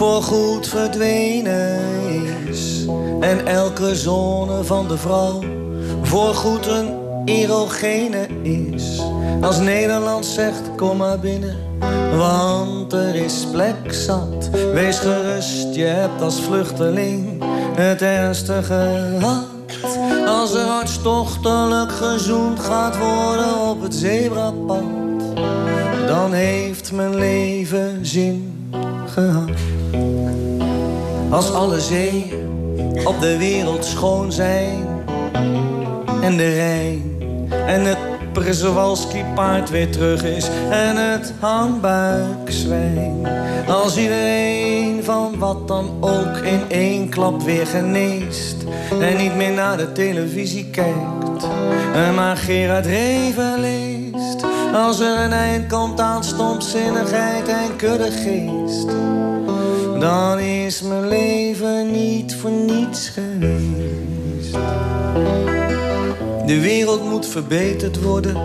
Voorgoed verdwenen is. En elke zone van de vrouw voorgoed een erogene is. Als Nederland zegt, kom maar binnen, want er is plek zat. Wees gerust, je hebt als vluchteling het ernstige gehad. Als er hartstochtelijk gezoend gaat worden op het zebrapad dan heeft mijn leven zin gehad. Als alle zeeën op de wereld schoon zijn en de Rijn en het Przewalski paard weer terug is en het handbuikzwijn. Als iedereen van wat dan ook in één klap weer geneest en niet meer naar de televisie kijkt, en maar Gerard Reven leest. Als er een eind komt aan stomzinnigheid en kuddegeest, dan is mijn leven niet voor niets geweest. De wereld moet verbeterd worden,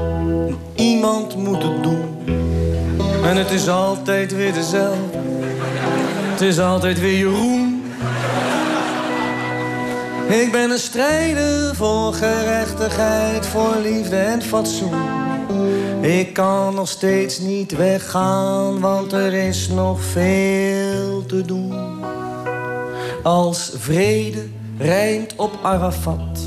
iemand moet het doen. En het is altijd weer dezelfde, het is altijd weer Jeroen. Ik ben een strijder voor gerechtigheid, voor liefde en fatsoen. Ik kan nog steeds niet weggaan, want er is nog veel te doen. Als vrede rijmt op Arafat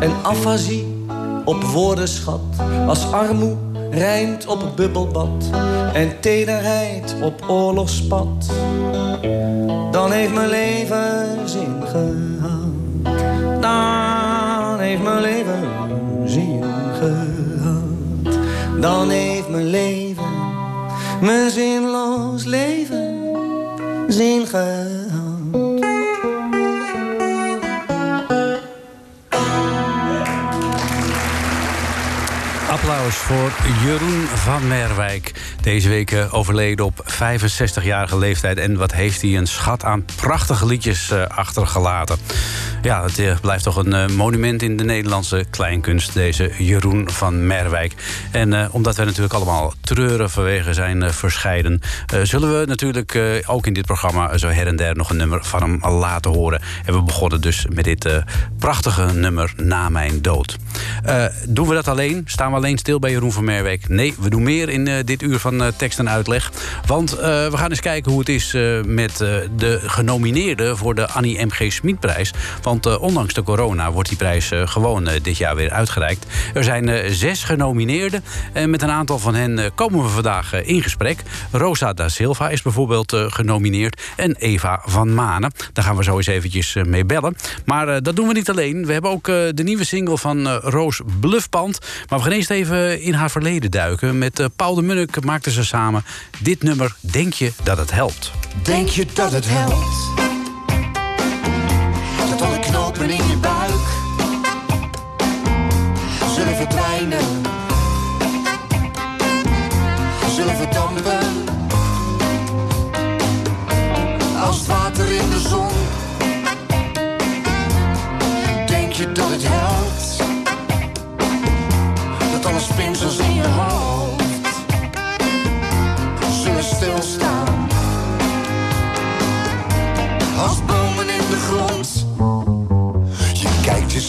en afasie op woordenschat. Als armoe rijmt op bubbelbad en tederheid op oorlogspad. Dan heeft mijn leven zin gehad. Dan heeft mijn leven. Dan heeft mijn leven, mijn zinloos leven, zin gehad. Applaus voor Jeroen van Merwijk. Deze week eh, overleden op 65-jarige leeftijd. En wat heeft hij een schat aan prachtige liedjes eh, achtergelaten. Ja, het eh, blijft toch een monument in de Nederlandse kleinkunst, deze Jeroen van Merwijk. En omdat wij natuurlijk allemaal treuren vanwege zijn verscheiden, zullen we natuurlijk ook in dit programma zo her en der nog een nummer van hem laten horen. En we begonnen dus met dit prachtige nummer Na Mijn Dood. Doen we dat alleen? Staan we alleen stil bij Jeroen van Merwijk? Nee, we doen meer in eh, dit uur van eh, tekst en uitleg. Want eh, we gaan eens kijken hoe het is met de genomineerden voor de Annie M.G. Smitprijs. Want ondanks de corona wordt die prijs gewoon dit jaar weer uitgereikt. Er zijn zes genomineerden. En met een aantal van hen komen we vandaag in gesprek. Rosa da Silva is bijvoorbeeld genomineerd. En Eva van Manen. Daar gaan we zo eens eventjes mee bellen. Maar dat doen we niet alleen. We hebben ook de nieuwe single van Roos Bluffband. Maar we gaan eerst even in haar verleden duiken. Met eh, Paul de Munnik maakten ze samen dit nummer Denk je dat het helpt? Denk je dat het helpt? Dat alle knopen in je buik zullen verdwijnen,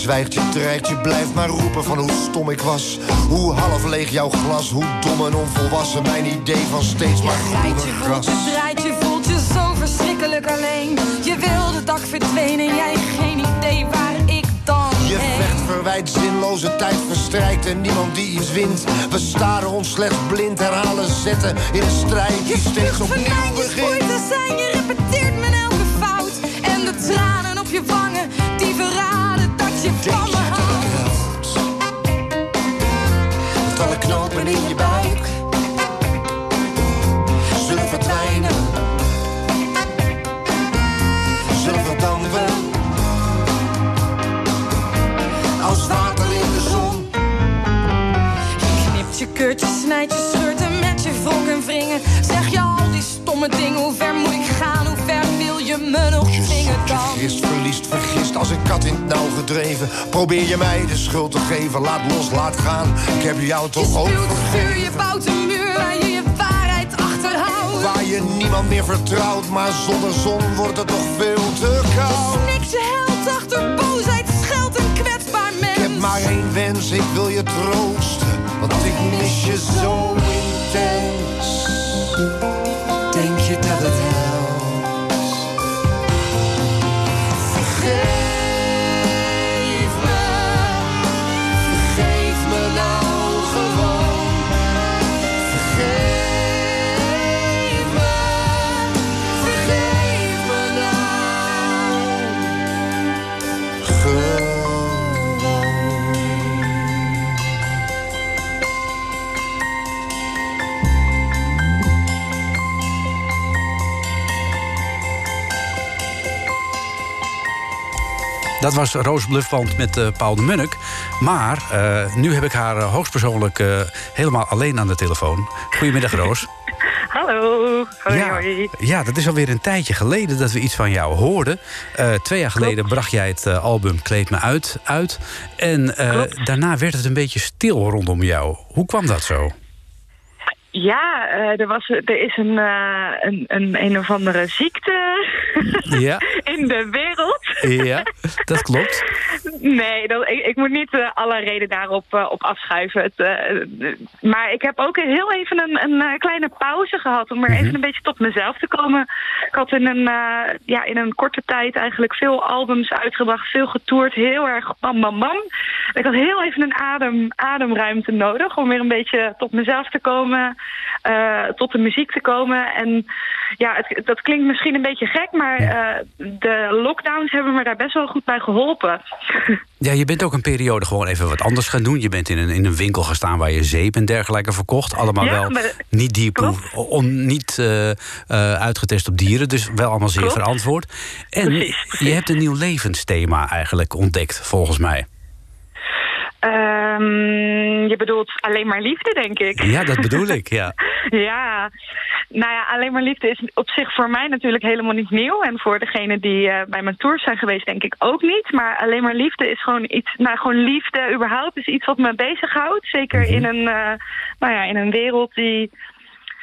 zwijgt, je dreigt, je blijft maar roepen van hoe stom ik was. Hoe half leeg jouw glas, hoe dom en onvolwassen mijn idee van steeds maar je groener gras. je draait, je voelt je zo verschrikkelijk alleen. Je wil de dag verdwenen en jij geen idee waar ik dan Je heen. vecht, verwijt, zinloze tijd verstrijkt en niemand die iets wint. We staren ons slechts blind, herhalen zetten in een strijd die steeds opnieuw je begint. te zijn, je repeteert mijn elke fout. En de tranen op je wangen, Dat alle knopen in je buik als een kat in het nauw gedreven. Probeer je mij de schuld te geven. Laat los, laat gaan. Ik heb jou toch ook vuur, je bouwt een muur waar je je waarheid achterhoudt. Waar je niemand meer vertrouwt, maar zonder zon wordt het toch veel te koud. Niks helpt achter boosheid, scheld een kwetsbaar mens. Ik heb maar één wens, ik wil je troosten, want ik mis je zo intens. Dat was Roos Bluffband met eh, Paul de Munnik. Maar eh, nu heb ik haar eh, hoogstpersoonlijk helemaal alleen aan de telefoon. Goedemiddag, Roos. Hallo, hoi ja, hoi. ja, dat is alweer een tijdje geleden dat we iets van jou hoorden. Twee jaar geleden bracht jij het album Kleed me uit. uit. En daarna werd het een beetje stil rondom jou. Hoe kwam dat zo? Ja, er, was, er is een, een, een, een of andere ziekte Ja, in de wereld. Ja dat klopt. Nee, dat, ik, ik moet niet eh, alle reden daarop eh, op afschuiven. Het, eh, maar ik heb ook heel even een, een kleine pauze gehad om weer even een beetje tot mezelf te komen. Ik had in een, ja, in een korte tijd eigenlijk veel albums uitgebracht, veel getoerd, heel erg bam bam bam. Ik had heel even een adem, ademruimte nodig om weer een beetje tot mezelf te komen, tot de muziek te komen. En ja, het, dat klinkt misschien een beetje gek, maar de lockdowns hebben me daar best wel goed bij geholpen. Ja, je bent ook een periode gewoon even wat anders gaan doen. Je bent in een, in een winkel gestaan waar je zeep en dergelijke verkocht. Allemaal Ja, wel maar- niet, Klopt. on, niet eh, eh, uitgetest op dieren. Dus wel allemaal zeer Klopt. verantwoord. En Precies, precies. je hebt een nieuw levensthema eigenlijk ontdekt, volgens mij. Ehm, je bedoelt alleen maar liefde, denk ik. Ja, dat bedoel ik, ja. Ja, nou ja, alleen maar liefde is op zich voor mij natuurlijk helemaal niet nieuw. En voor degenen die eh, bij mijn tours zijn geweest, denk ik ook niet. Maar alleen maar liefde is gewoon iets, nou gewoon liefde überhaupt is iets wat me bezighoudt. Zeker in, een, eh, nou ja, in een wereld die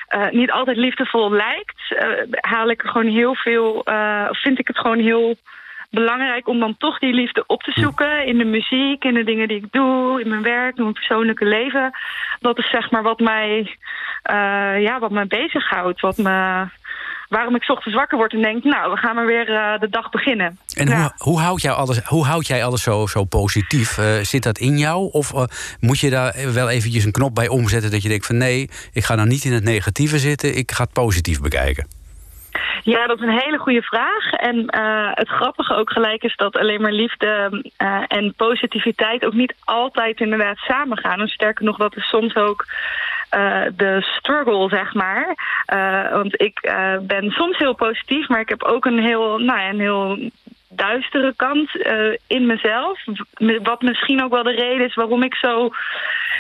eh, niet altijd liefdevol lijkt. haal ik er gewoon heel veel, of vind ik het gewoon heel belangrijk om dan toch die liefde op te zoeken in de muziek, in de dingen die ik doe, in mijn werk, in mijn persoonlijke leven. Dat is zeg maar wat mij, eh, ja, wat mij bezighoudt, wat me, waarom ik ochtends wakker word en denk, nou, we gaan maar weer eh, de dag beginnen. En Ja. hoe, hoe, houd jij alles, hoe houd jij alles zo, zo positief? Eh, zit dat in jou? Of moet je daar wel eventjes een knop bij omzetten... dat je denkt van nee, ik ga nou niet in het negatieve zitten... ik ga het positief bekijken? Ja, dat is een hele goede vraag. En eh, het grappige ook gelijk is dat alleen maar liefde eh, en positiviteit ook niet altijd inderdaad samengaan. En sterker nog, dat is soms ook eh, de struggle, zeg maar. Want ik ben soms heel positief, maar ik heb ook een heel, nou ja, een heel duistere kant eh, in mezelf. Wat misschien ook wel de reden is waarom ik zo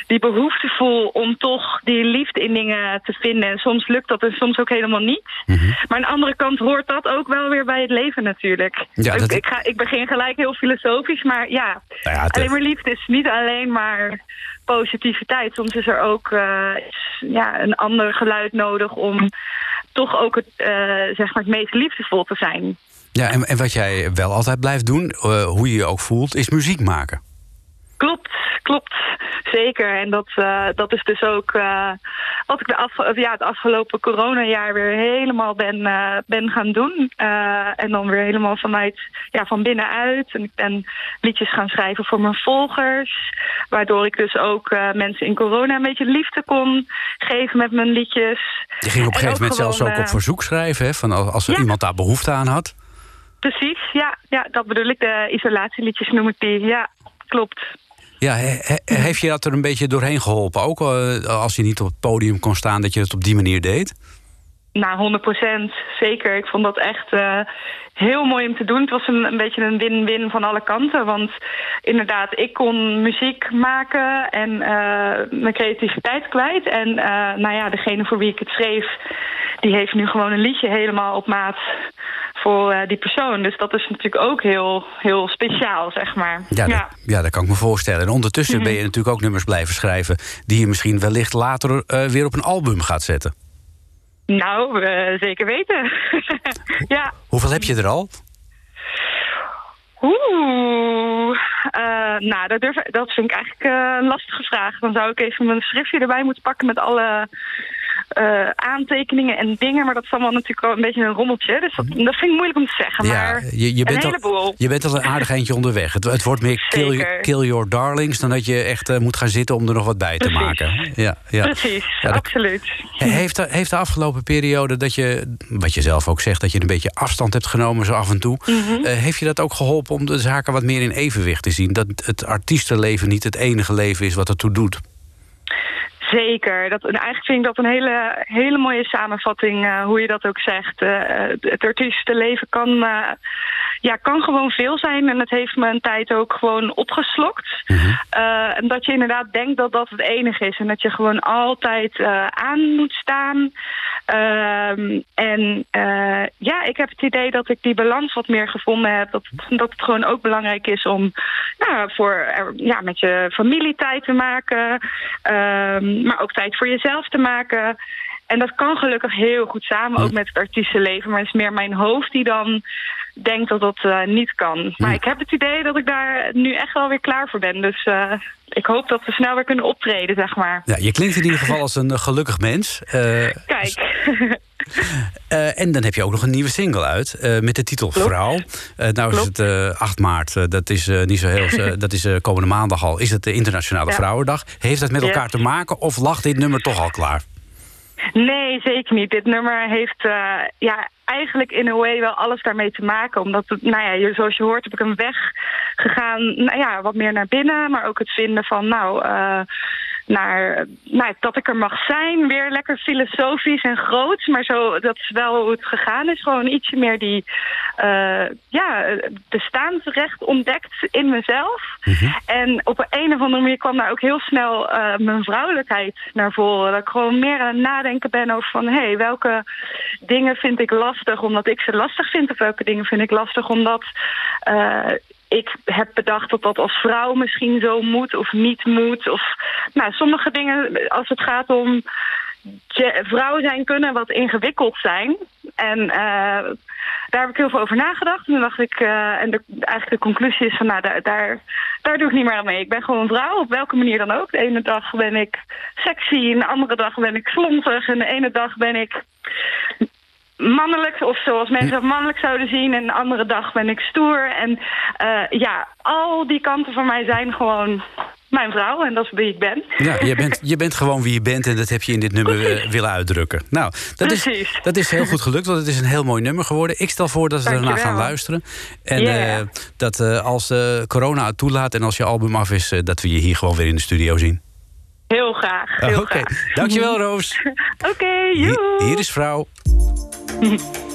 die behoefte voel om toch die liefde in dingen te vinden. En soms lukt dat en soms ook helemaal niet. Maar aan de andere kant hoort dat ook wel weer bij het leven natuurlijk. Ja, ik, dat- ik, ga, ik begin gelijk heel filosofisch, maar ja, Nou ja, alleen maar liefde is niet alleen maar positiviteit. Soms is er ook eh, ja, een ander geluid nodig om toch ook het, eh, zeg maar het meest liefdevol te zijn. Ja, en, en wat jij wel altijd blijft doen, eh, hoe je je ook voelt, is muziek maken. Klopt, klopt. Zeker. En dat, eh, dat is dus ook eh, wat ik de af, ja, het afgelopen coronajaar weer helemaal ben, ben gaan doen. En dan weer helemaal vanuit, ja, van binnenuit. En ik ben liedjes gaan schrijven voor mijn volgers. Waardoor ik dus ook mensen in corona een beetje liefde kon geven met mijn liedjes. Je ging op een En gegeven moment zelfs ook op verzoek schrijven, hè, van als als er Ja. iemand daar behoefte aan had. Precies, ja, ja, dat bedoel ik. De isolatieliedjes noem ik die. Ja, klopt. Ja, he- he- heeft je dat er een beetje doorheen geholpen? Ook eh, als je niet op het podium kon staan, dat je het op die manier deed? Nou, 100 procent. Zeker. Ik vond dat echt eh, heel mooi om te doen. Het was een, een beetje een win-win van alle kanten. Want inderdaad, ik kon muziek maken en eh, mijn creativiteit kwijt. En nou ja, degene voor wie ik het schreef, die heeft nu gewoon een liedje helemaal op maat voor eh, die persoon. Dus dat is natuurlijk ook heel, heel speciaal, zeg maar. Ja, Dat, ja, dat kan ik me voorstellen. En ondertussen Mhm. ben je natuurlijk ook nummers blijven schrijven... die je misschien wellicht later eh, weer op een album gaat zetten. Nou, eh, zeker weten. ja. Hoeveel heb je er al? Oeh, eh, nou, dat, durf, dat vind ik eigenlijk een lastige vraag. Dan zou ik even mijn schriftje erbij moeten pakken met alle eh, aantekeningen en dingen. Maar dat is allemaal natuurlijk wel een beetje een rommeltje. Dus dat, dat vind ik moeilijk om te zeggen. Ja, maar je, je, een bent al, heleboel. je bent al een aardig eindje onderweg. Het, het wordt meer kill, kill your darlings... dan dat je echt eh, moet gaan zitten om er nog wat bij te Precies. maken. Ja, ja. Precies, Ja, dat- absoluut. Heeft, de, heeft de afgelopen periode dat je, wat je zelf ook zegt... dat je een beetje afstand hebt genomen zo af en toe... Mhm. eh, heeft je dat ook geholpen om de zaken wat meer in evenwicht te zien? Dat het artiestenleven niet het enige leven is wat ertoe doet? Zeker. Dat, en eigenlijk vind ik dat een hele, hele mooie samenvatting, eh, hoe je dat ook zegt. Eh, het artiestenleven kan, eh, ja, kan gewoon veel zijn. En het heeft me een tijd ook gewoon opgeslokt. Eh, en dat je inderdaad denkt dat dat het enige is. En dat je gewoon altijd aan moet staan. Ehm, en ja, ik heb het idee dat ik die balans wat meer gevonden heb. Dat, dat het gewoon ook belangrijk is om nou, voor, ja, met je familie tijd te maken. Ehm, maar ook tijd voor jezelf te maken. En dat kan gelukkig heel goed samen, ook met het artiestenleven. Maar het is meer mijn hoofd die dan denkt dat dat eh, niet kan. Maar ik heb het idee dat ik daar nu echt wel weer klaar voor ben. Dus eh, ik hoop dat we snel weer kunnen optreden, zeg maar. Ja, je klinkt in ieder geval als een eh, gelukkig mens. Kijk. eh, en dan heb je ook nog een nieuwe single uit eh, met de titel Klopt. Vrouw. Eh, nou is het eh, 8 maart, dat is niet zo heel. dat is komende maandag al. Is het de Internationale Ja. Vrouwendag? Heeft dat met Ja. elkaar te maken of lag dit nummer toch al klaar? Nee, zeker niet. Dit nummer heeft ja, eigenlijk in a way wel alles daarmee te maken. Omdat, het, nou ja, zoals je hoort heb ik een weg gegaan, nou ja, wat meer naar binnen. Maar ook het vinden van, nou, naar, nou, dat ik er mag zijn. Weer lekker filosofisch en groots. Maar zo, dat is wel hoe het gegaan is. Gewoon ietsje meer die, eh, ja, bestaansrecht ontdekt in mezelf. En op een of andere manier kwam daar ook heel snel eh, mijn vrouwelijkheid naar voren. Dat ik gewoon meer aan het nadenken ben over van... hé, hey, welke dingen vind ik lastig omdat ik ze lastig vind... of welke dingen vind ik lastig omdat... eh, ik heb bedacht dat dat als vrouw misschien zo moet of niet moet. Of, nou, sommige dingen, als het gaat om je- vrouw zijn, kunnen wat ingewikkeld zijn. En eh, daar heb ik heel veel over nagedacht. En toen dacht ik, eh, en de, eigenlijk de conclusie is van, nou, daar, daar, daar doe ik niet meer aan mee. Ik ben gewoon vrouw, op welke manier dan ook. De ene dag ben ik sexy, en de andere dag ben ik slonzig. En de ene dag ben ik mannelijk, of zoals mensen dat mannelijk zouden zien. En de andere dag ben ik stoer. En eh, ja, al die kanten van mij zijn gewoon mijn vrouw. En dat is wie ik ben. Ja, je bent, je bent gewoon wie je bent en dat heb je in dit nummer eh, willen uitdrukken. Nou, dat is, dat is heel goed gelukt, want het is een heel mooi nummer geworden. Ik stel voor dat we daarna gaan luisteren. En eh, dat als corona het toelaat en als je album af is, dat we je hier gewoon weer in de studio zien. Heel graag, heel Oké, graag. dankjewel Roos. Oké, joe. hier is vrouw. Mm-hmm.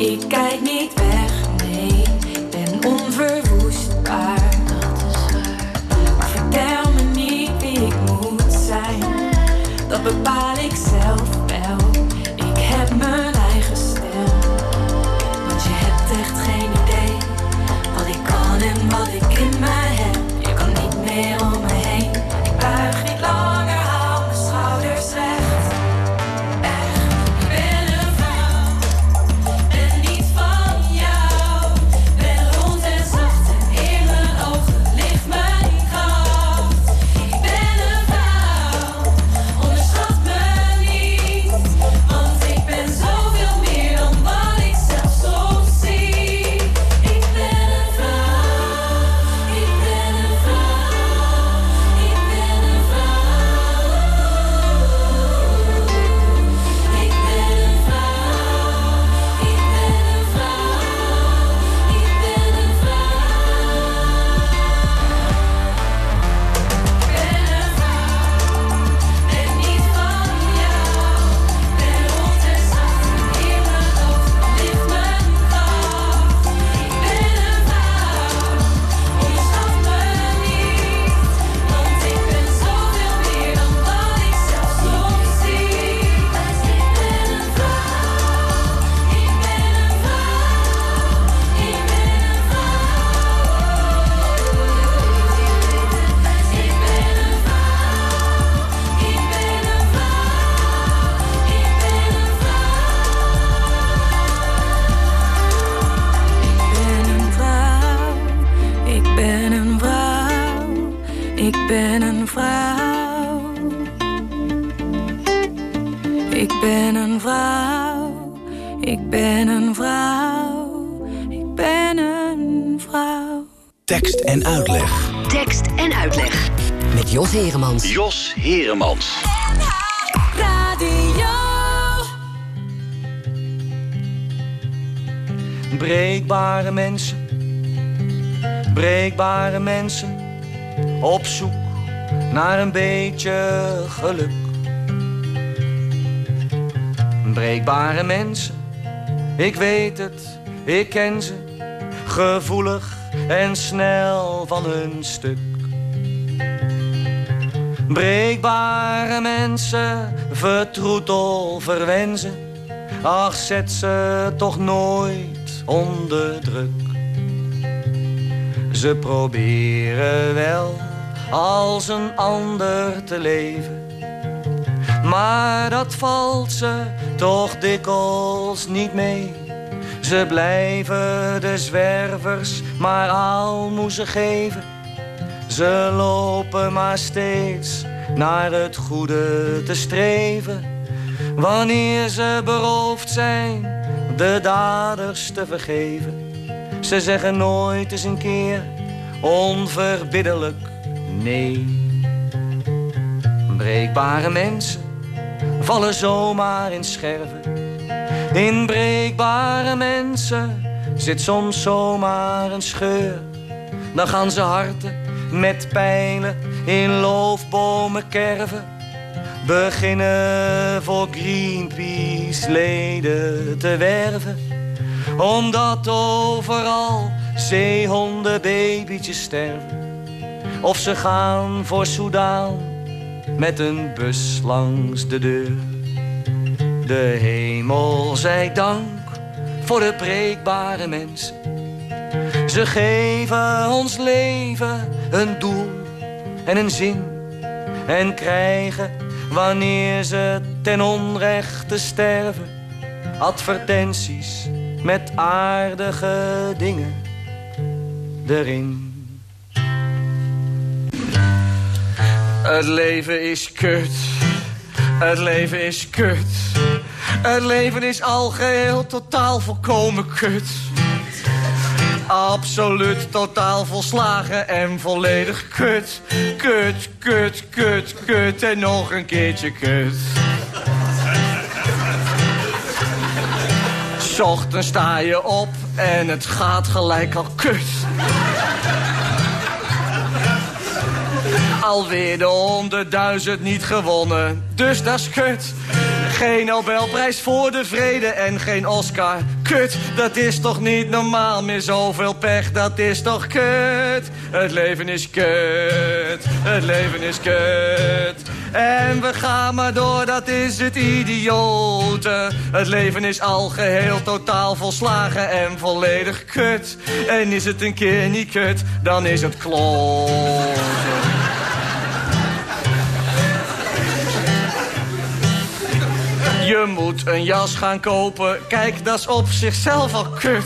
y Jos Heremans. Jos Heremans. Radio. Breekbare mensen, breekbare mensen, op zoek naar een beetje geluk. Breekbare mensen, ik weet het, ik ken ze, gevoelig en snel van hun stuk. Breekbare mensen, vertroetel, verwenzen. Ach, zet ze toch nooit onder druk. Ze proberen wel als een ander te leven. Maar dat valt ze toch dikwijls niet mee. Ze blijven de zwervers maar aalmoezen geven. Ze lopen maar steeds naar het goede te streven. Wanneer ze beroofd zijn, de daders te vergeven. Ze zeggen nooit eens een keer onverbiddelijk nee. Breekbare mensen vallen zomaar in scherven. In breekbare mensen zit soms zomaar een scheur. Dan gaan ze harten met pijlen in loofbomen kerven. Beginnen voor Greenpeace leden te werven. Omdat overal zeehondenbabytjes sterven. Of ze gaan voor Soudaan met een bus langs de deur. De hemel zij dank voor de breekbare mensen. Ze geven ons leven een doel en een zin. En krijgen, wanneer ze ten onrechte sterven, advertenties met aardige dingen erin. Het leven is kut. Het leven is kut. Het leven is al geheel totaal volkomen kut. Absoluut totaal volslagen en volledig kut. Kut, kut, kut, kut en nog een keertje kut. Ochtends sta je op en het gaat gelijk al kut. Alweer de honderdduizend niet gewonnen, dus dat is kut. Geen Nobelprijs voor de vrede en geen Oscar. Kut, dat is toch niet normaal meer zoveel pech, dat is toch kut. Het leven is kut, het leven is kut. En we gaan maar door, dat is het idiote. Het leven is al geheel totaal volslagen en volledig kut. En is het een keer niet kut, dan is het kloten. Je moet een jas gaan kopen. Kijk, dat is op zichzelf al kut.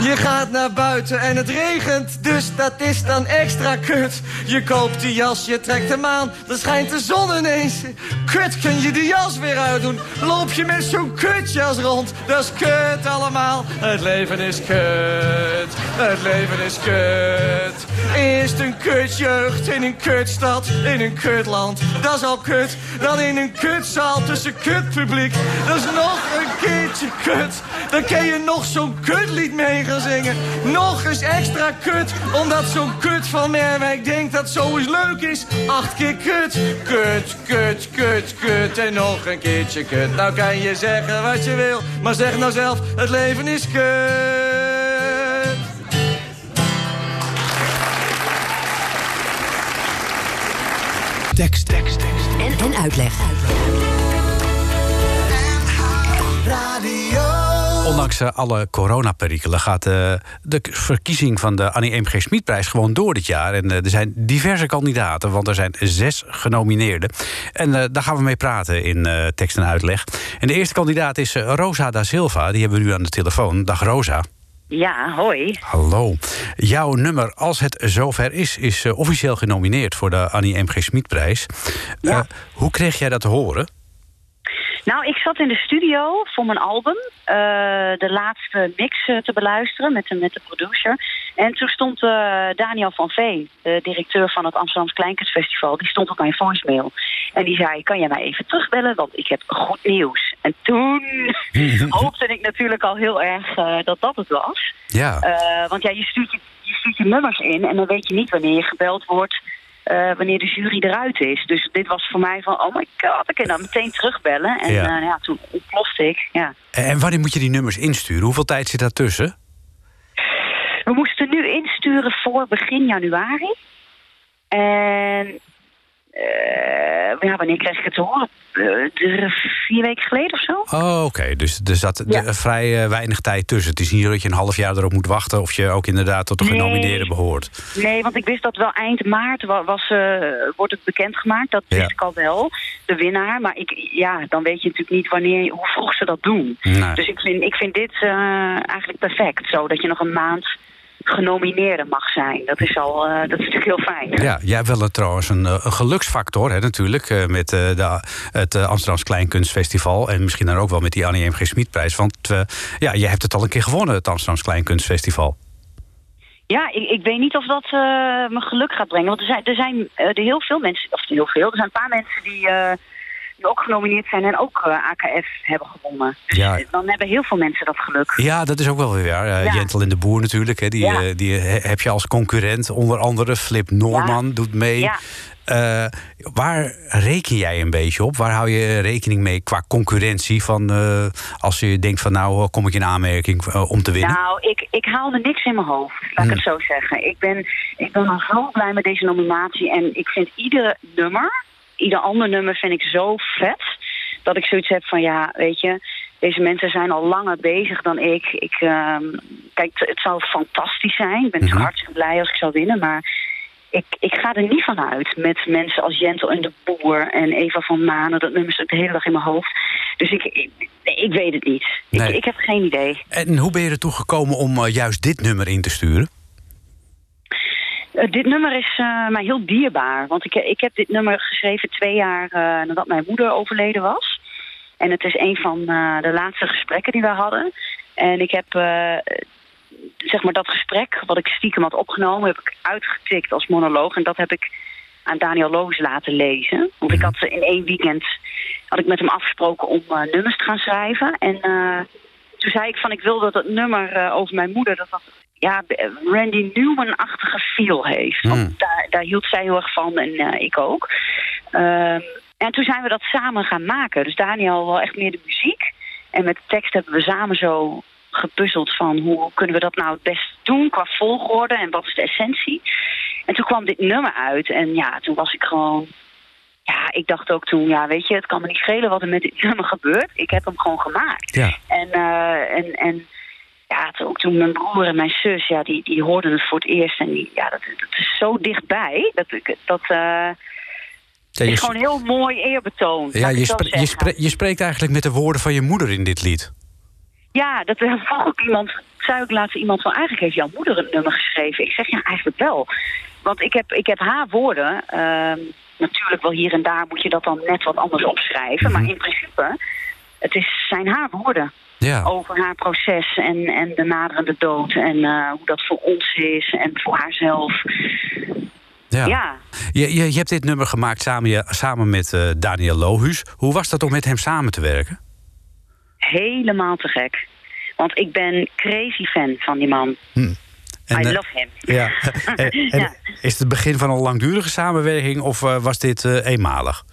Je gaat naar buiten en het regent, dus dat is dan extra kut. Je koopt die jas, je trekt hem aan, dan schijnt de zon ineens. Kut, kun je de jas weer uitdoen? Loop je met zo'n kutjas rond? Dat is kut allemaal. Het leven is kut, het leven is kut. Eerst een kutjeugd in een kutstad, in een kutland. Dat is al kut. Dan in een kutzaal tussen kutpubliek. Dat is nog een keertje kut. Dan ken je nog zo'n kutlied mee gaan zingen. Nog eens extra kut, omdat zo'n kut van Merwijk denkt dat zoiets leuk is. Acht keer kut, kut, kut, kut, kut en nog een keertje kut. Nou kan je zeggen wat je wil, maar zeg nou zelf, het leven is kut. Tekst, tekst, tekst. En, en uitleg. Ondanks eh, alle coronaperikelen gaat eh, de verkiezing van de Annie M.G. Smitprijs gewoon door dit jaar. En eh, er zijn diverse kandidaten, want er zijn zes genomineerden. En eh, daar gaan we mee praten in eh, tekst en uitleg. En de eerste kandidaat is Rosa da Silva. Die hebben we nu aan de telefoon. Dag Rosa. Ja, hoi. Hallo. Jouw nummer, als het zover is, is eh, officieel genomineerd voor de Annie M.G. Smitprijs. Ja. Eh, hoe kreeg jij dat te horen? Nou, ik zat in de studio voor mijn album eh, de laatste mix eh, te beluisteren met de, met de producer. En toen stond eh, Daniel van Vee, de directeur van het Amsterdamse Kleinkunstfestival, die stond op mijn voicemail. En die zei, kan jij mij even terugbellen, want ik heb goed nieuws. En toen hoopte ik natuurlijk al heel erg dat dat het was. Ja. Want ja, je stuurt je, je stuurt je nummers in en dan weet je niet wanneer je gebeld wordt. Eh, wanneer de jury eruit is. Dus dit was voor mij van, oh my god, ik kan dan meteen terugbellen. En Ja. ja, ja toen ontplofte ik, ja. En wanneer moet je die nummers insturen? Hoeveel tijd zit daartussen? We moesten nu insturen voor begin januari. En eh, ja, wanneer kreeg ik het te horen? Eh, vier weken geleden of zo? Oh, oké. Dus er zat Ja. vrij eh, weinig tijd tussen. Het is niet dat je een half jaar erop moet wachten... of je ook inderdaad tot de Nee. genomineerden behoort. Nee, want ik wist dat wel eind maart wa- was, eh, wordt het bekendgemaakt. Dat wist Ja. ik al wel, de winnaar. Maar ik, ja, dan weet je natuurlijk niet wanneer, hoe vroeg ze dat doen. Nee. Dus ik vind, ik vind dit eh, eigenlijk perfect. Zo dat je nog een maand genomineerde mag zijn. Dat is, al, eh, dat is natuurlijk heel fijn. Ja, jij wel een, trouwens een, eh, een geluksfactor hè, natuurlijk... eh, met de, het uh, Amsterdamse Kleinkunstfestival... en misschien dan ook wel met die Annie M.G. Smitprijs. Want ja, je hebt het al een keer gewonnen, het Amsterdamse Kleinkunstfestival. Ja, ik, ik weet niet of dat me geluk gaat brengen. Want er zijn, er zijn er heel veel mensen, of heel veel, er zijn een paar mensen die, die ook genomineerd zijn en ook eh, AKF hebben gewonnen. Dus Ja. dan hebben heel veel mensen dat geluk. Ja, dat is ook wel weer waar. Eh, Ja. Jentel en de Boer natuurlijk. Hè, die Ja. eh, die he- heb je als concurrent. Onder andere Flip Norman doet mee. Eh, waar reken jij een beetje op? Waar hou je rekening mee qua concurrentie? Van, eh, als je denkt van nou eh, kom ik in aanmerking eh, om te winnen? Nou, ik, ik haalde niks in mijn hoofd, laat ik het zo zeggen. Ik ben, ik ben al zo blij met deze nominatie. En ik vind iedere nummer, ieder ander nummer vind ik zo vet... dat ik zoiets heb van, ja, weet je... Deze mensen zijn al langer bezig dan ik. ik ehm, kijk, het, zou fantastisch zijn. Ik ben natuurlijk hartstikke blij als ik zou winnen. Maar ik, ik ga er niet van uit met mensen als Jentel en de Boer en Eva van Manen. Dat nummer zit de hele dag in mijn hoofd. Dus ik, ik, ik weet het niet. Nee. Ik, ik heb geen idee. En hoe ben je ertoe gekomen om eh, juist dit nummer in te sturen? Eh, dit nummer is eh, mij heel dierbaar. Want ik, ik heb dit nummer geschreven twee jaar eh, nadat mijn moeder overleden was. En het is een van de laatste gesprekken die we hadden. En ik heb zeg maar dat gesprek, wat ik stiekem had opgenomen, heb ik uitgetikt als monoloog. En dat heb ik aan Daniel Loos laten lezen. Want ik had ze in één weekend had ik met hem afgesproken om nummers te gaan schrijven. En toen zei ik van ik wil dat het nummer over mijn moeder, dat dat ja, Randy Newman-achtige feel heeft. Want daar, daar hield zij heel erg van en eh, ik ook. Ehm, En toen zijn we dat samen gaan maken. Dus Daniel wel echt meer de muziek. En met de tekst hebben we samen zo gepuzzeld van hoe kunnen we dat nou het best doen qua volgorde en wat is de essentie. En toen kwam dit nummer uit en ja, toen was ik gewoon ja, ik dacht ook toen, ja, weet je, het kan me niet schelen wat er met dit nummer gebeurt. Ik heb hem gewoon gemaakt. Ja. En, eh, en, en ja, toen, ook toen mijn broer en mijn zus, ja, die, die hoorden het voor het eerst. En die, ja, dat, dat is zo dichtbij. Dat, ik- dat Ja, je, is gewoon heel mooi eerbetoon. ja, ik je, je, je spreekt eigenlijk met de woorden van je moeder in dit lied. Ja, dat vroeg ook iemand, zei ook laatst iemand van eigenlijk heeft jouw moeder een nummer geschreven. Ik zeg ja, eigenlijk wel. Want ik heb, ik heb haar woorden. ehm, natuurlijk wel hier en daar moet je dat dan net wat anders opschrijven. Maar in principe, het is, zijn haar woorden. Ja. Over haar proces en, en de naderende dood. En eh, hoe dat voor ons is en voor haarzelf. Ja. Ja. Je, je, je hebt dit nummer gemaakt samen, je- samen met eh, Daniel Lohuus. Hoe was dat om met hem samen te werken? Helemaal te gek. Want ik ben crazy fan van die man. En, I eh, love him. Ja. En- en Ja. Is het het begin van een langdurige samenwerking of was dit eenmalig?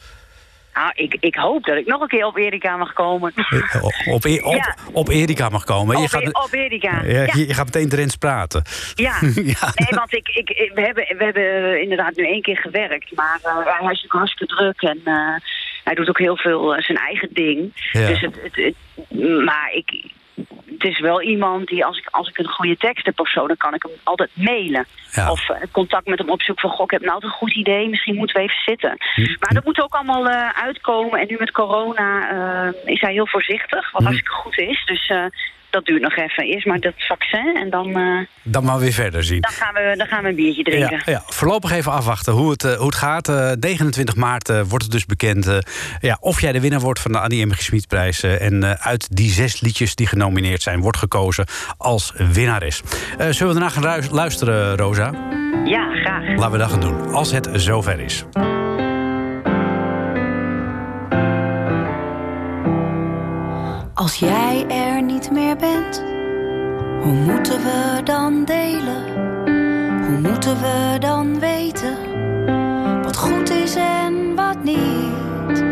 Nou, ik, ik hoop dat ik nog een keer op Erika mag komen. Eh, Op, op, E- op, Ja. op Erika mag komen. Op, je, gaat, op Erika. ja, Ja. je, je gaat meteen Drents praten. Ja. Nee, want ik, ik, we, hebben, we hebben inderdaad nu één keer gewerkt. Maar eh, hij is natuurlijk hartstikke druk en eh, hij doet ook heel veel zijn eigen ding. Ja. Dus het, het, het- maar ik, het is wel iemand die als ik, als ik een goede tekst heb of zo, dan kan ik hem altijd mailen. Ja. Of eh, contact met hem opzoeken van, goh, ik heb nou een goed idee, misschien moeten we even zitten. Hm. Maar dat moet ook allemaal eh, uitkomen. En nu met corona eh, is hij heel voorzichtig, Hm. wat hartstikke goed is. Dus dat duurt nog even. Eerst maar dat vaccin en dan, eh, Dan maar weer verder zien. dan, gaan, we, dan gaan we een biertje drinken. Ja, ja, voorlopig even afwachten hoe het, eh, hoe het gaat. Eh, 29 maart eh, wordt het dus bekend ja, of jij de winnaar wordt van de Annie M. Schmidprijs. en uit die zes liedjes die genomineerd zijn, wordt gekozen als winnares. Zullen we daarna gaan luisteren, Rosa? Ja, graag. Laten we dat gaan doen, als het zover is. Als jij er niet meer bent, hoe moeten we dan delen? Hoe moeten we dan weten wat goed is en wat niet?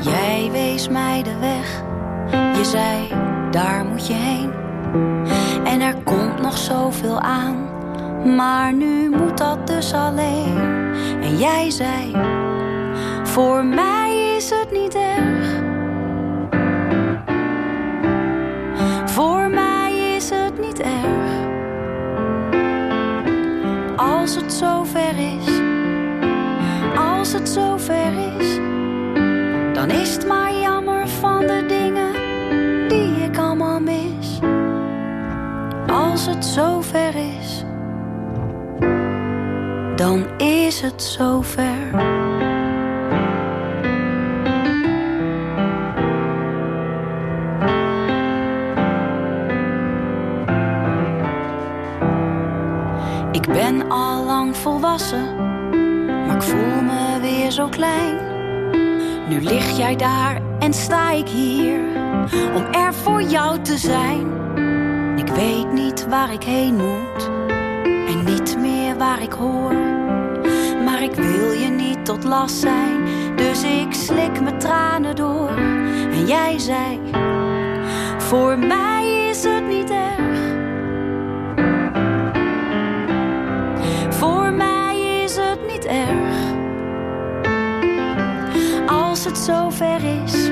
Jij wees mij de weg, je zei daar moet je heen. En er komt nog zoveel aan, maar nu moet dat dus alleen. En jij zei, voor mij is het niet erg. Niet erg. Als het zover is, als het zover is, dan is het maar jammer van de dingen die ik allemaal mis. Als het zover is, dan is het zover. Ik ben al lang volwassen, maar ik voel me weer zo klein. Nu lig jij daar en sta ik hier om er voor jou te zijn. Ik weet niet waar ik heen moet en niet meer waar ik hoor. Maar ik wil je niet tot last zijn, dus ik slik mijn tranen door. En jij zei: Voor mij is het niet erg. Erg. Als het zover is,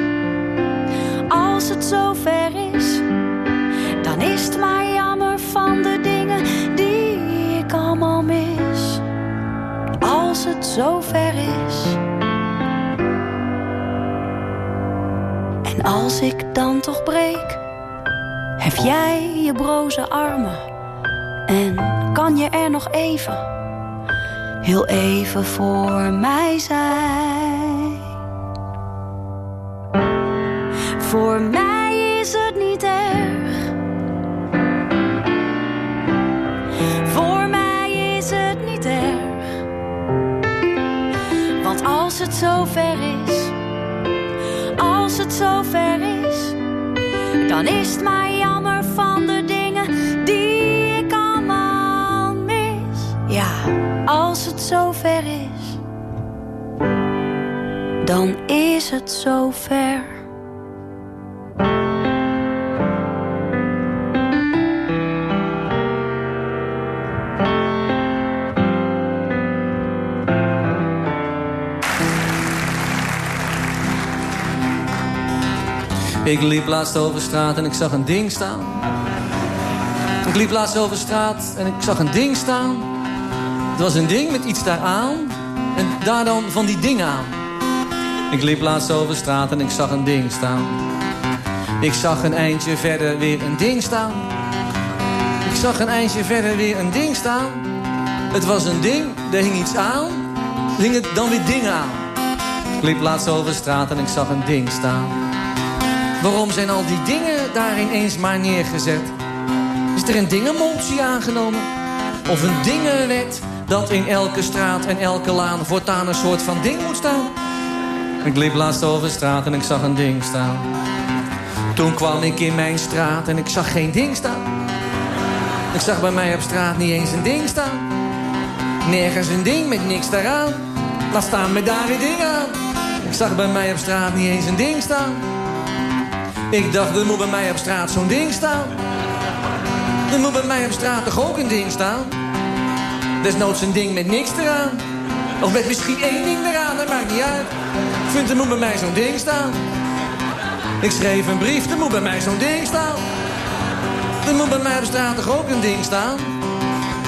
als het zover is, dan is het maar jammer van de dingen die ik allemaal mis. Als het zover is. En als ik dan toch breek, hef jij je broze armen en kan je er nog even, heel even voor mij zijn. Voor mij is het niet erg. Voor mij is het niet erg. Want als het zover is, als het zover is, dan is het maar zover dan is het zover. Ik liep laatst over straat en ik zag een ding staan. Ik liep laatst over straat en ik zag een ding staan. Het was een ding met iets daaraan en daar dan van die dingen aan. Ik liep laatst over straat en ik zag een ding staan. Ik zag een eindje verder weer een ding staan. Ik zag een eindje verder weer een ding staan. Het was een ding, er hing iets aan. Hing het dan weer dingen aan. Ik liep laatst over straat en ik zag een ding staan. Waarom zijn al die dingen daar ineens maar neergezet? Is er een dingenmotie aangenomen? Of een dingenwet dat in elke straat en elke laan voortaan een soort van ding moet staan? Ik liep laatst over straat en ik zag een ding staan. Toen kwam ik in mijn straat en ik zag geen ding staan. Ik zag bij mij op straat niet eens een ding staan. Nergens een ding met niks daaraan. Laat staan met daar een ding aan. Ik zag bij mij op straat niet eens een ding staan. Ik dacht, er moet bij mij op straat zo'n ding staan. Er moet bij mij op straat toch ook een ding staan? Desnoods een ding met niks eraan. Of met misschien één ding eraan, dat maakt niet uit. Ik vind, er moet bij mij zo'n ding staan. Ik schreef een brief, er moet bij mij zo'n ding staan. Er moet bij mij op straat toch ook een ding staan?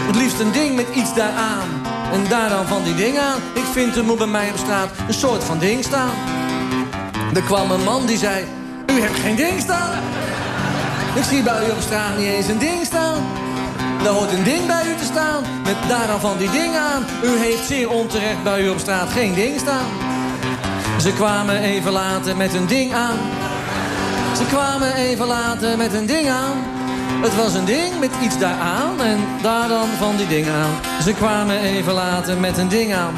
Het liefst een ding met iets daaraan. En daar dan van die ding aan. Ik vind, er moet bij mij op straat een soort van ding staan. Er kwam een man die zei... U hebt geen ding staan. Ik zie bij u op straat niet eens een ding staan. Er hoort een ding bij u te staan, met daaraan van die ding aan. U heeft zeer onterecht bij u op straat geen ding staan. Ze kwamen even later met een ding aan. Ze kwamen even later met een ding aan. Het was een ding met iets daaraan en daar dan van die ding aan. Ze kwamen even later met een ding aan.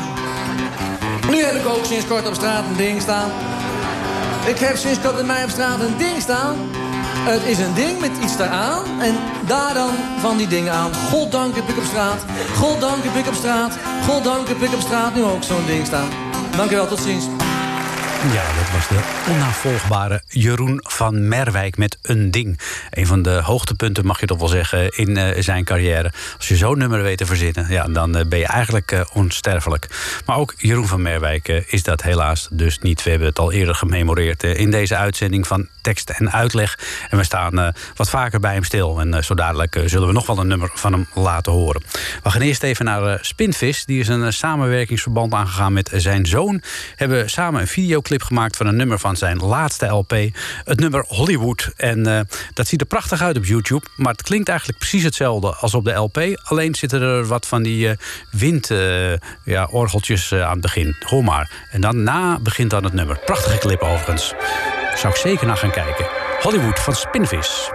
Nu heb ik ook sinds kort op straat een ding staan. Ik heb sinds kort bij mij op straat een ding staan. Het is een ding met iets daaraan. En daar dan van die dingen aan. Goddank heb ik op straat. Goddank heb ik op straat. Goddank heb ik op straat nu ook zo'n ding staan. Dank wel, tot ziens. Ja, dat was de onnavolgbare Jeroen van Merwijk met een ding. Een van de hoogtepunten, mag je toch wel zeggen, in uh, zijn carrière. Als je zo'n nummer weet te verzinnen, ja, dan uh, ben je eigenlijk uh, onsterfelijk. Maar ook Jeroen van Merwijk is dat helaas dus niet. We hebben het al eerder gememoreerd in deze uitzending van tekst en uitleg. En we staan wat vaker bij hem stil. En zo dadelijk zullen we nog wel een nummer van hem laten horen. We gaan eerst even naar Spinvis. Die is een samenwerkingsverband aangegaan met zijn zoon. Hebben samen een video clip gemaakt van een nummer van zijn laatste LP. Het nummer Hollywood. En uh, dat ziet er prachtig uit op YouTube. Maar het klinkt eigenlijk precies hetzelfde als op de LP. Alleen zitten er wat van die uh, windorgeltjes uh, ja, aan het begin. Hoor maar. En daarna begint dan het nummer. Prachtige clip overigens. Zou ik zeker naar gaan kijken. Hollywood van Spinvis.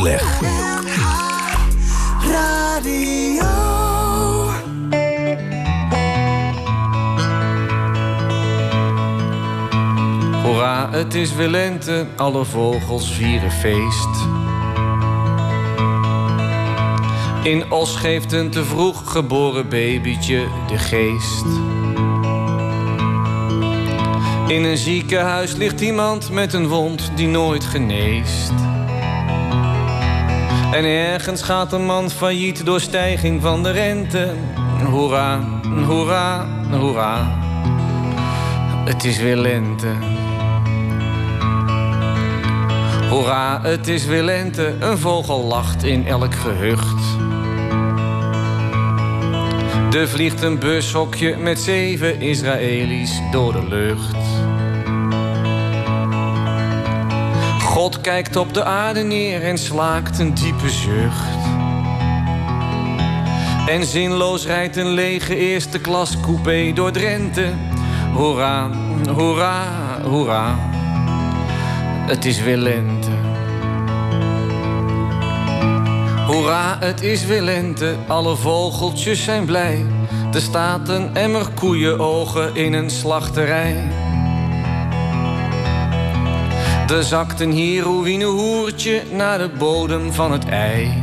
Uitleg. Hoera, het is weer lente, alle vogels vieren feest. In Os geeft een te vroeg geboren babytje de geest. In een ziekenhuis ligt iemand met een wond die nooit geneest. En ergens gaat een man failliet door stijging van de rente. Hoera, hoera, hoera. Het is weer lente. Hoera, het is weer lente. Een vogel lacht in elk gehucht. Er vliegt een bushokje met zeven Israëli's door de lucht. Kijkt op de aarde neer en slaakt een diepe zucht. En zinloos rijdt een lege eerste klas coupé door Drenthe. Hoera, hoera, hoera. Het is weer lente. Hoera, het is weer lente. Alle vogeltjes zijn blij. Er staat een emmer koeienogen in een slachterij. Er zakt een heroïnehoertje naar de bodem van het ei.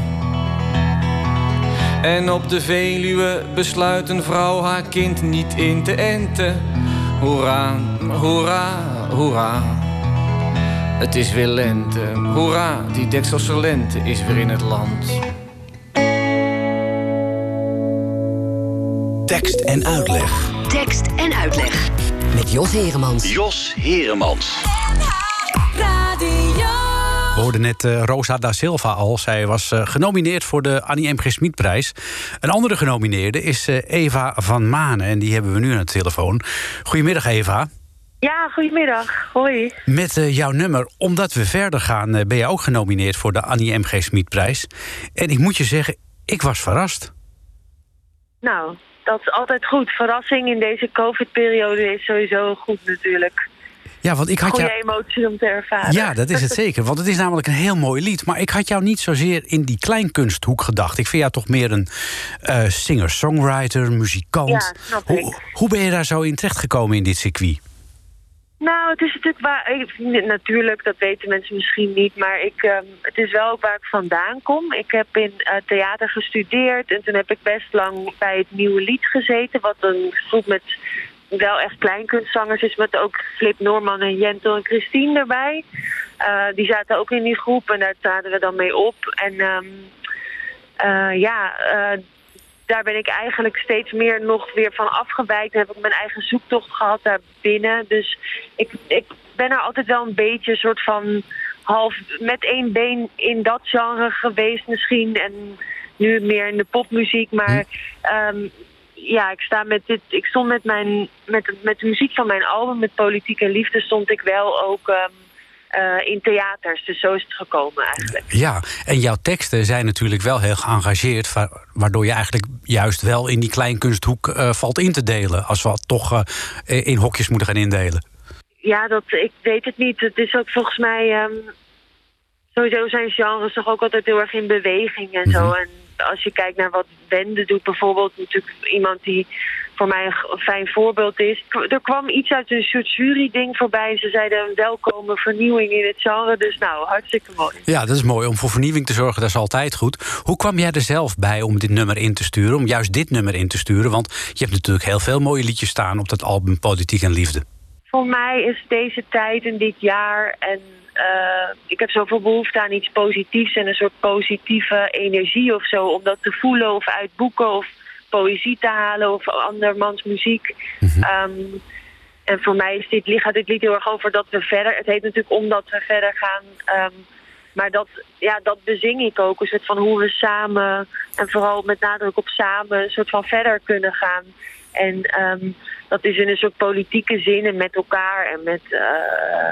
En op de Veluwe besluit een vrouw haar kind niet in te enten. Hoera, hoera, hoera. Het is weer lente. Hoera, die Dekselse lente is weer in het land. Tekst en uitleg. Tekst en uitleg. Met Jos Heremans. Jos Heremans. We hoorden net eh, Rosa da Silva al. Zij was eh, genomineerd voor de Annie M. G. Smitprijs. Een andere genomineerde is eh, Eva van Manen. En die hebben we nu aan de telefoon. Goedemiddag, Eva. Ja, goedemiddag. Hoi. Met jouw nummer Omdat we verder gaan... ben je ook genomineerd voor de Annie M. G. Smitprijs. En ik moet je zeggen, ik was verrast. Nou, dat is altijd goed. Verrassing in deze COVID-periode is sowieso goed natuurlijk. Ja, want ik had jou... emotie om te ervaren. Ja, dat is het zeker. Want het is namelijk een heel mooi lied. Maar ik had jou niet zozeer in die kleinkunsthoek gedacht. Ik vind jou toch meer een eh, singer-songwriter, muzikant. Ja, snap ik. Hoe, hoe ben je daar zo in terechtgekomen in dit circuit? Nou, het is natuurlijk waar. natuurlijk, dat weten mensen misschien niet. Maar ik, ehm, het is wel ook waar ik vandaan kom. Ik heb in eh, theater gestudeerd. En toen heb ik best lang bij het Nieuwe Lied gezeten. Wat een groep met wel echt kleinkunstzangers is. Met ook Flip Norman en Jentel en Christine erbij. Eh, die zaten ook in die groep. En daar traden we dan mee op. En ehm, eh, ja, eh, daar ben ik eigenlijk steeds meer nog weer van afgewijkt. Dan heb ik mijn eigen zoektocht gehad daar binnen. Dus ik, ik ben er altijd wel een beetje een soort van half met één been in dat genre geweest misschien. En nu meer in de popmuziek. Maar ehm, ja, ik sta met dit. Ik stond met mijn met, met de muziek van mijn album, met Politiek en Liefde, stond ik wel ook eh, in theaters. Dus zo is het gekomen eigenlijk. Ja, en jouw teksten zijn natuurlijk wel heel geëngageerd... wa- waardoor je eigenlijk juist wel in die kleinkunsthoek eh, valt in te delen... als we toch eh, in hokjes moeten gaan indelen. Ja, dat, ik weet het niet. Het is ook volgens mij... ehm, sowieso zijn genres toch ook altijd heel erg in beweging en zo. En als je kijkt naar wat Wende doet bijvoorbeeld... natuurlijk iemand die voor mij een fijn voorbeeld is. Er kwam iets uit een soort jury-ding voorbij. Ze zeiden een welkome vernieuwing in het genre. Dus nou, hartstikke mooi. Ja, dat is mooi. Om voor vernieuwing te zorgen, dat is altijd goed. Hoe kwam jij er zelf bij om dit nummer in te sturen? Om juist dit nummer in te sturen? Want je hebt natuurlijk heel veel mooie liedjes staan... op dat album Politiek en Liefde. Voor mij is deze tijd en dit jaar en eh, ik heb zoveel behoefte aan iets positiefs en een soort positieve energie of zo. Om dat te voelen of uit boeken of poëzie te halen of andermans muziek. Ehm, en voor mij is dit, gaat dit lied heel erg over dat we verder. Het heet natuurlijk omdat we verder gaan. ehm, maar dat, ja, dat bezing ik ook. Een soort van hoe we samen, en vooral met nadruk op samen, een soort van verder kunnen gaan. En ehm, dat is in een soort politieke zin en met elkaar en met. eh,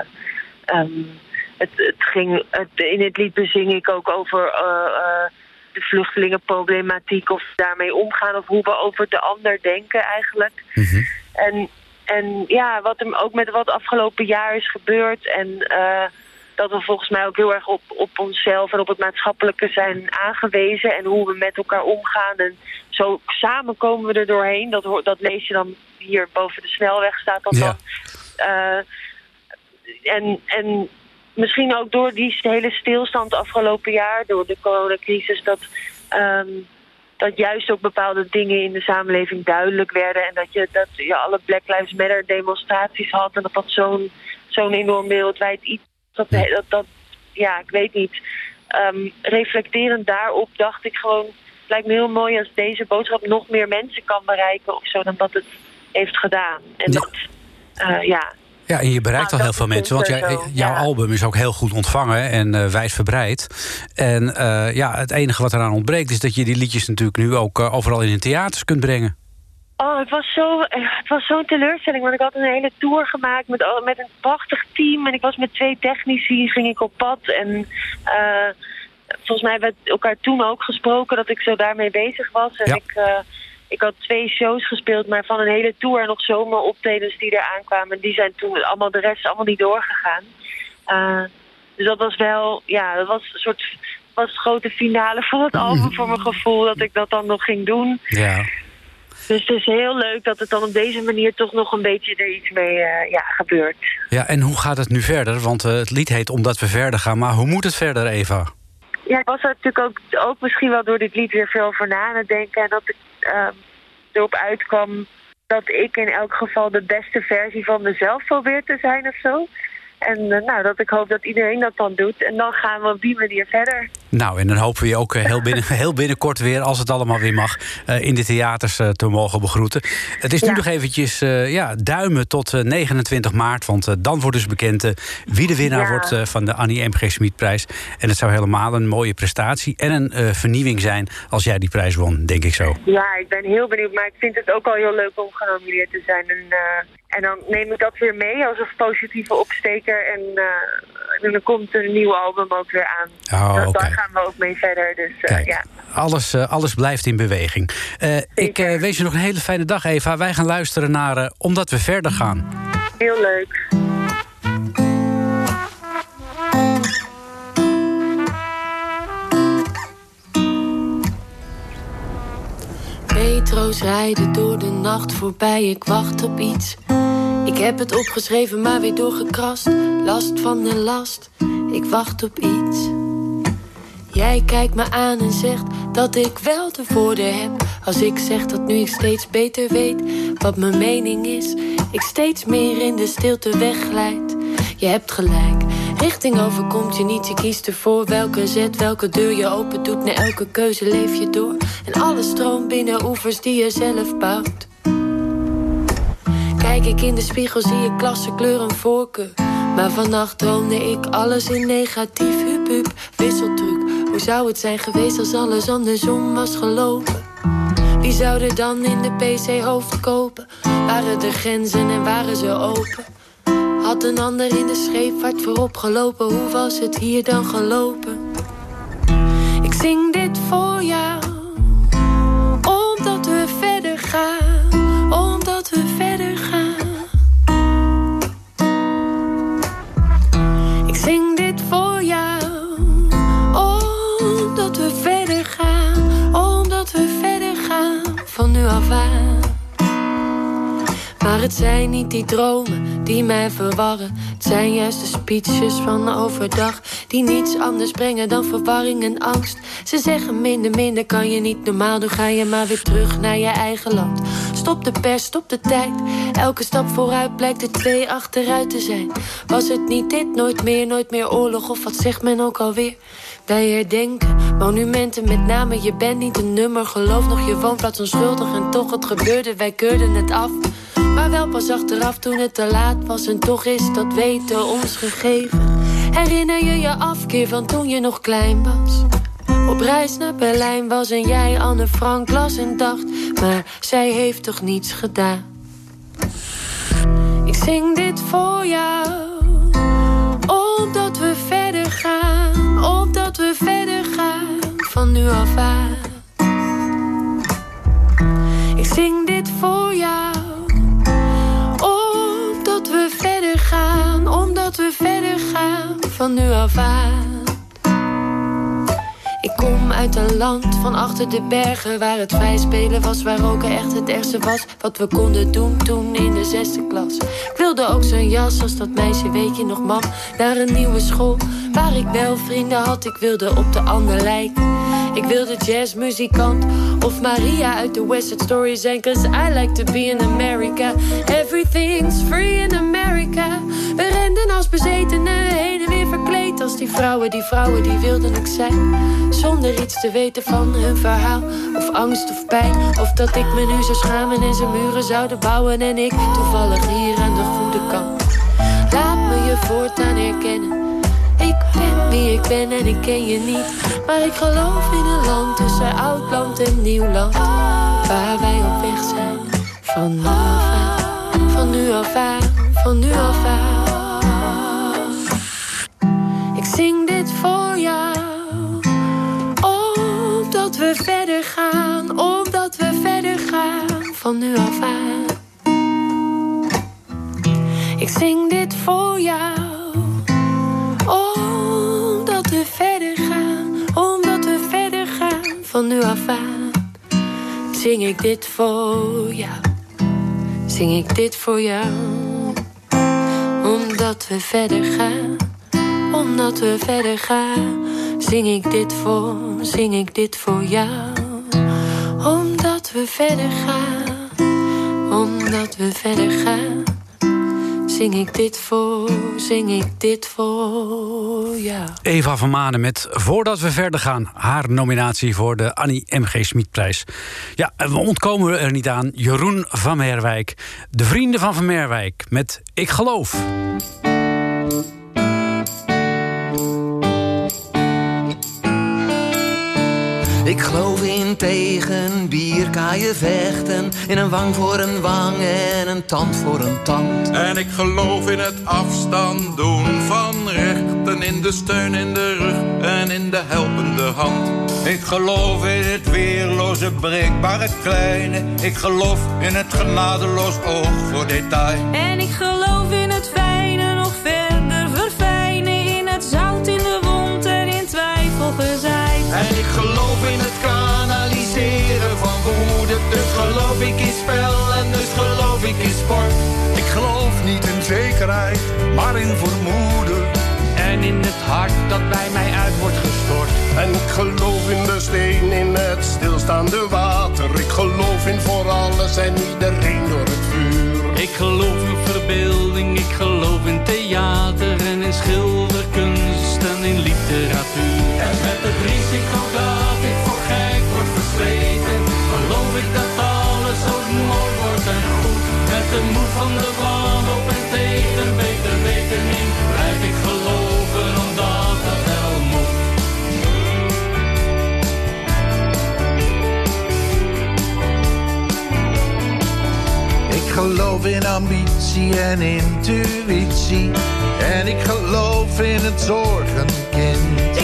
het, het ging, het, in het lied bezing ik ook over eh, eh, de vluchtelingenproblematiek of daarmee omgaan of hoe we over de ander denken eigenlijk. En, en ja, wat er ook met wat afgelopen jaar is gebeurd en eh, dat we volgens mij ook heel erg op, op onszelf en op het maatschappelijke zijn aangewezen. En hoe we met elkaar omgaan. En zo samen komen we er doorheen. Dat, dat lees je dan hier boven de snelweg staat dat Ja. dan. En, en misschien ook door die hele stilstand afgelopen jaar, door de coronacrisis, dat, ehm, dat juist ook bepaalde dingen in de samenleving duidelijk werden. En dat je, dat je alle Black Lives Matter demonstraties had en dat dat zo'n zo'n enorm wereldwijd iets. Dat, dat, dat, ja, ik weet niet. Ehm, reflecterend daarop dacht ik gewoon, het lijkt me heel mooi als deze boodschap nog meer mensen kan bereiken of zo dan dat het heeft gedaan. En dat, eh, ja, Ja, en je bereikt Nou, al heel dat veel mensen. Want jij- jouw ja. album is ook heel goed ontvangen en eh wijdverbreid. En eh, ja, het enige wat eraan ontbreekt is dat je die liedjes natuurlijk nu ook eh, overal in de theaters kunt brengen. Oh, het was zo, het was zo'n teleurstelling. Want ik had een hele tour gemaakt met, met een prachtig team. En ik was met twee technici, ging ik op pad. En volgens mij hebben we elkaar toen ook gesproken dat ik zo daarmee bezig was. En Ja. ik, ik had twee shows gespeeld, maar van een hele tour en nog zomeroptredens die er aankwamen. Die zijn toen allemaal de rest allemaal niet doorgegaan. Eh, dus dat was wel, ja, dat was een soort was de grote finale van het album voor mijn gevoel dat ik dat dan nog ging doen. Ja. Dus het is heel leuk dat het dan op deze manier toch nog een beetje er iets mee eh, ja, gebeurt. ja, en hoe gaat het nu verder? Want eh, het lied heet Omdat we verder gaan. Maar hoe moet het verder, Eva? Ja, ik was er natuurlijk ook, ook misschien wel door dit lied weer veel over na aan het denken. En dat ik ehm, erop uitkwam dat ik in elk geval de beste versie van mezelf probeer te zijn of zo. En eh, nou, dat ik hoop dat iedereen dat dan doet. En dan gaan we op die manier verder. Nou, en dan hopen we je ook eh, heel, binnen, heel binnenkort weer, als het allemaal weer mag, eh, in de theaters eh, te mogen begroeten. Het is nu Ja. nog eventjes ja, duimen tot eh, 29 maart, want dan wordt dus bekend wie de winnaar Ja. wordt van de Annie M.G. Smitprijs. En het zou helemaal een mooie prestatie en een vernieuwing zijn als jij die prijs won, denk ik zo. Ja, ik ben heel benieuwd. Maar ik vind het ook al heel leuk om genomineerd te zijn. En, en dan neem ik dat weer mee als een positieve opsteker. En, en dan komt een nieuw album ook weer aan. Oh, Daar- oké. Daar gaan we ook mee verder. Dus eh, Kijk, ja. alles, eh, alles blijft in beweging. Eh, ik eh, wens je nog een hele fijne dag, Eva. Wij gaan luisteren naar Omdat we verder gaan. heel leuk. Metro's rijden door de nacht voorbij, ik wacht op iets. Ik heb het opgeschreven, maar weer doorgekrast. Last van de last, ik wacht op iets. Jij kijkt me aan en zegt dat ik wel de woorden heb. Als ik zeg dat nu ik steeds beter weet wat mijn mening is. Ik steeds meer in de stilte wegglijd. Je hebt gelijk, richting overkomt je niet. Je kiest ervoor welke zet, welke deur je open doet. Na elke keuze leef je door. En alles stroomt binnen oevers die je zelf bouwt. Kijk ik in de spiegel, zie ik klasse, kleur voorkeur. Maar vannacht droomde ik alles in negatief. Hup, hup, wisseltruc. Hoe zou het zijn geweest als alles andersom was gelopen? Wie zou er dan in de PC hoofd kopen? Waren er grenzen en waren ze open? Had een ander in de scheepvaart voorop gelopen? Hoe was het hier dan gelopen? Ik zing dit voor jou, Maar het zijn niet die dromen die mij verwarren. Het zijn juist de speeches van overdag die niets anders brengen dan verwarring en angst. Ze zeggen minder, minder kan je niet normaal doen. Ga je maar weer terug naar je eigen land. Stop de pers, stop de tijd. Elke stap vooruit blijkt er twee achteruit te zijn. Was het niet dit, nooit meer, nooit meer oorlog of wat zegt men ook alweer? Wij herdenken monumenten met name. Je bent niet een nummer, geloof nog je woonplaats onschuldig. En toch het gebeurde, wij keurden het af. Maar wel pas achteraf toen het te laat was. En toch is dat weten ons gegeven. Herinner je je afkeer van toen je nog klein was? Op reis naar Berlijn was en jij Anne Frank las en dacht... maar zij heeft toch niets gedaan? Ik zing dit voor jou, omdat we verder gaan. Omdat we verder gaan, van nu af aan. Ik zing dit voor jou, omdat we verder gaan. Van nu af aan. Ik kom uit een land van achter de bergen Waar het vrij spelen was, waar roken echt het ergste was. Wat we konden doen toen in de zesde klas. Ik wilde ook zo'n jas als dat meisje, weet je nog mam? Naar een nieuwe school, waar ik wel vrienden had. Ik wilde op de ander lijken ik wilde jazzmuzikant of Maria uit de West Side Story zijn Cause I like to be in America. Everything's free in America. We renden als bezetenen heen en weer verkleed Als die vrouwen, die vrouwen die wilden ik zijn Zonder iets te weten van hun verhaal Of angst of pijn Of dat ik me nu zou schamen en ze muren zouden bouwen En ik toevallig hier aan de goede kant Laat me je voortaan herkennen ik ben wie ik ben en ik ken je niet. Maar ik geloof in een land tussen oud land en nieuw land. Waar wij op weg zijn. Van nu af aan, van nu af aan, van nu af aan. Ik zing dit voor jou. We verder gaan, omdat we verder gaan. Van nu af aan. Ik zing dit voor jou. Omdat we verder gaan, omdat we verder gaan. Van nu af aan zing ik dit voor jou. Zing ik dit voor jou. Omdat we verder gaan, omdat we verder gaan. Zing ik dit voor, zing ik dit voor jou. Omdat we verder gaan, omdat we verder gaan. Zing ik dit voor, zing ik dit voor jou. Eva van Manen met Voordat we verder gaan... haar nominatie voor de Annie M.G. Smitprijs. Ja, we ontkomen er niet aan. Jeroen van Merwijk. De vrienden van Van Merwijk met Ik Geloof. Ik geloof in tegen bierkaaien vechten. In een wang voor een wang en een tand voor een tand. En ik geloof in het afstand doen van rechten. In de steun in de rug en in de helpende hand. Ik geloof in het weerloze, breekbare kleine. Ik geloof in het genadeloos oog voor detail. En ik geloof in het geloof ik in spel en dus geloof ik in sport. Ik geloof niet in zekerheid, maar in vermoeden. En in het hart dat bij mij uit wordt gestort. En ik geloof in de steen in het stilstaande water. Ik geloof in voor alles en iedereen door het vuur. Ik geloof in verbeelding, ik geloof in theater en in schilderkunst en in literatuur. En met het risico dat De moed van de wanhoop en tegen beter weten in, blijf ik geloven omdat het wel moet. Ik geloof in ambitie en intuïtie. En ik geloof in het zorgenkind.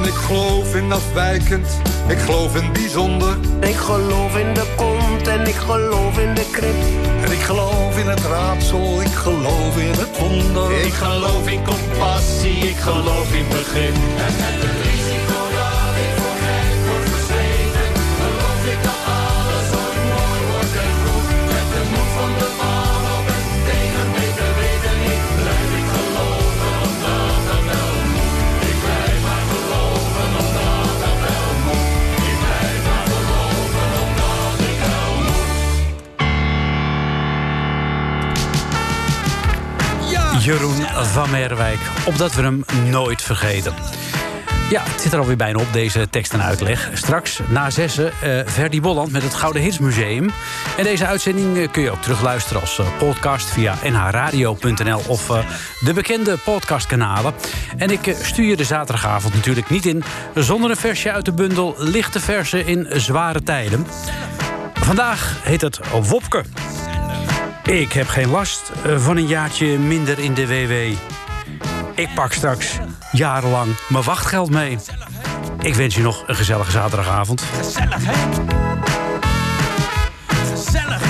En ik geloof in afwijkend, ik geloof in bijzonder. Ik geloof in de kont en ik geloof in de krip. En ik geloof in het raadsel, ik geloof in het wonder. Ik geloof in compassie, ik geloof in begrip. Jeroen van Merwijk, opdat we hem nooit vergeten. Ja, het zit er alweer bijna op, deze tekst en uitleg. Straks na zessen uh, Verdi Bolland met het Gouden Hitsmuseum. En deze uitzending uh, kun je ook terugluisteren als uh, podcast via nhradio.nl of de bekende podcastkanalen. En ik stuur je de zaterdagavond natuurlijk niet in zonder een versje uit de bundel Lichte Versen in Zware Tijden. Vandaag heet het Wopke. Ik heb geen last van een jaartje minder in de WW. Ik pak straks jarenlang mijn wachtgeld mee. Ik wens je nog een gezellige zaterdagavond. Gezellig, hè? Gezellig,